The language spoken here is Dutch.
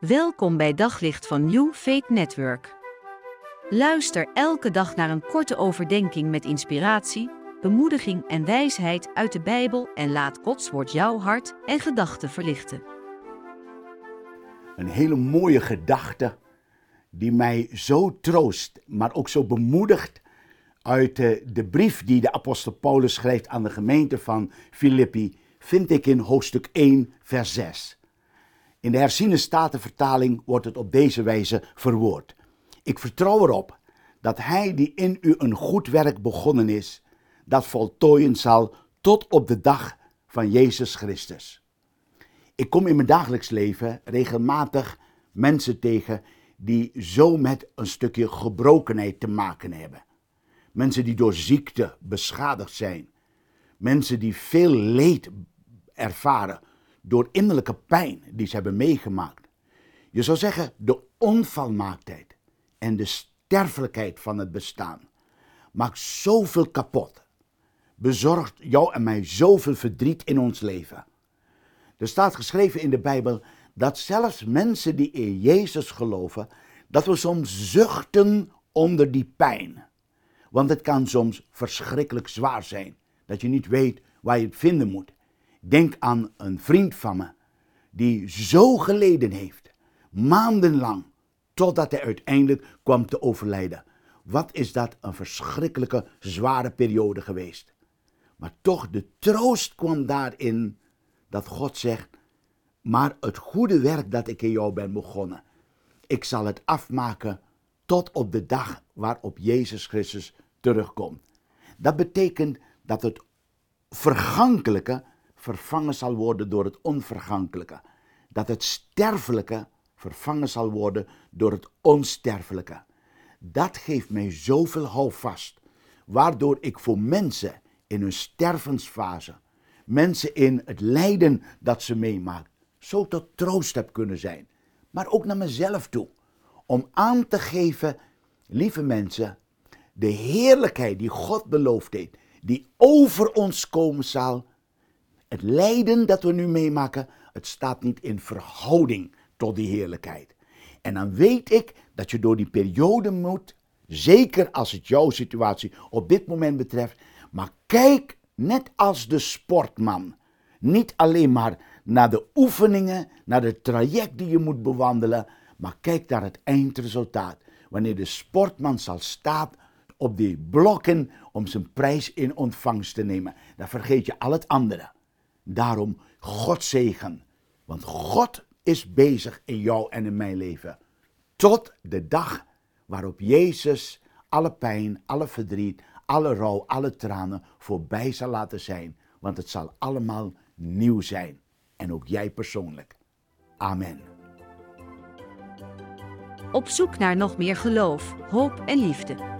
Welkom bij Daglicht van New Faith Network. Luister elke dag naar een korte overdenking met inspiratie, bemoediging en wijsheid uit de Bijbel en laat Gods woord jouw hart en gedachten verlichten. Een hele mooie gedachte die mij zo troost, maar ook zo bemoedigt uit de, de brief die de apostel Paulus schrijft aan de gemeente van Filippi, vind ik in hoofdstuk 1, vers 6. In de herziene statenvertaling wordt het op deze wijze verwoord. Ik vertrouw erop dat hij die in u een goed werk begonnen is, dat voltooien zal tot op de dag van Jezus Christus. Ik kom in mijn dagelijks leven regelmatig mensen tegen die zo met een stukje gebrokenheid te maken hebben. Mensen die door ziekte beschadigd zijn. Mensen die veel leed ervaren door innerlijke pijn die ze hebben meegemaakt. Je zou zeggen, de onvalmaaktheid en de sterfelijkheid van het bestaan maakt zoveel kapot. Bezorgt jou en mij zoveel verdriet in ons leven. Er staat geschreven in de Bijbel dat zelfs mensen die in Jezus geloven, dat we soms zuchten onder die pijn. Want het kan soms verschrikkelijk zwaar zijn, dat je niet weet waar je het vinden moet. Denk aan een vriend van me die zo geleden heeft, maandenlang, totdat hij uiteindelijk kwam te overlijden. Wat is dat een verschrikkelijke, zware periode geweest. Maar toch, de troost kwam daarin dat God zegt, maar het goede werk dat ik in jou ben begonnen, ik zal het afmaken tot op de dag waarop Jezus Christus terugkomt. Dat betekent dat het vergankelijke vervangen zal worden door het onvergankelijke. Dat het sterfelijke vervangen zal worden door het onsterfelijke. Dat geeft mij zoveel houvast, waardoor ik voor mensen in hun stervensfase, mensen in het lijden dat ze meemaakt, zo tot troost heb kunnen zijn. Maar ook naar mezelf toe. Om aan te geven, lieve mensen, de heerlijkheid die God beloofd heeft, die over ons komen zal, het lijden dat we nu meemaken, het staat niet in verhouding tot die heerlijkheid. En dan weet ik dat je door die periode moet, zeker als het jouw situatie op dit moment betreft, maar kijk net als de sportman. Niet alleen maar naar de oefeningen, naar het traject die je moet bewandelen, maar kijk naar het eindresultaat. Wanneer de sportman zal staan op die blokken om zijn prijs in ontvangst te nemen, dan vergeet je al het andere. Daarom God zegen. Want God is bezig in jou en in mijn leven. Tot de dag waarop Jezus alle pijn, alle verdriet, alle rouw, alle tranen voorbij zal laten zijn. Want het zal allemaal nieuw zijn. En ook jij persoonlijk. Amen. Op zoek naar nog meer geloof, hoop en liefde.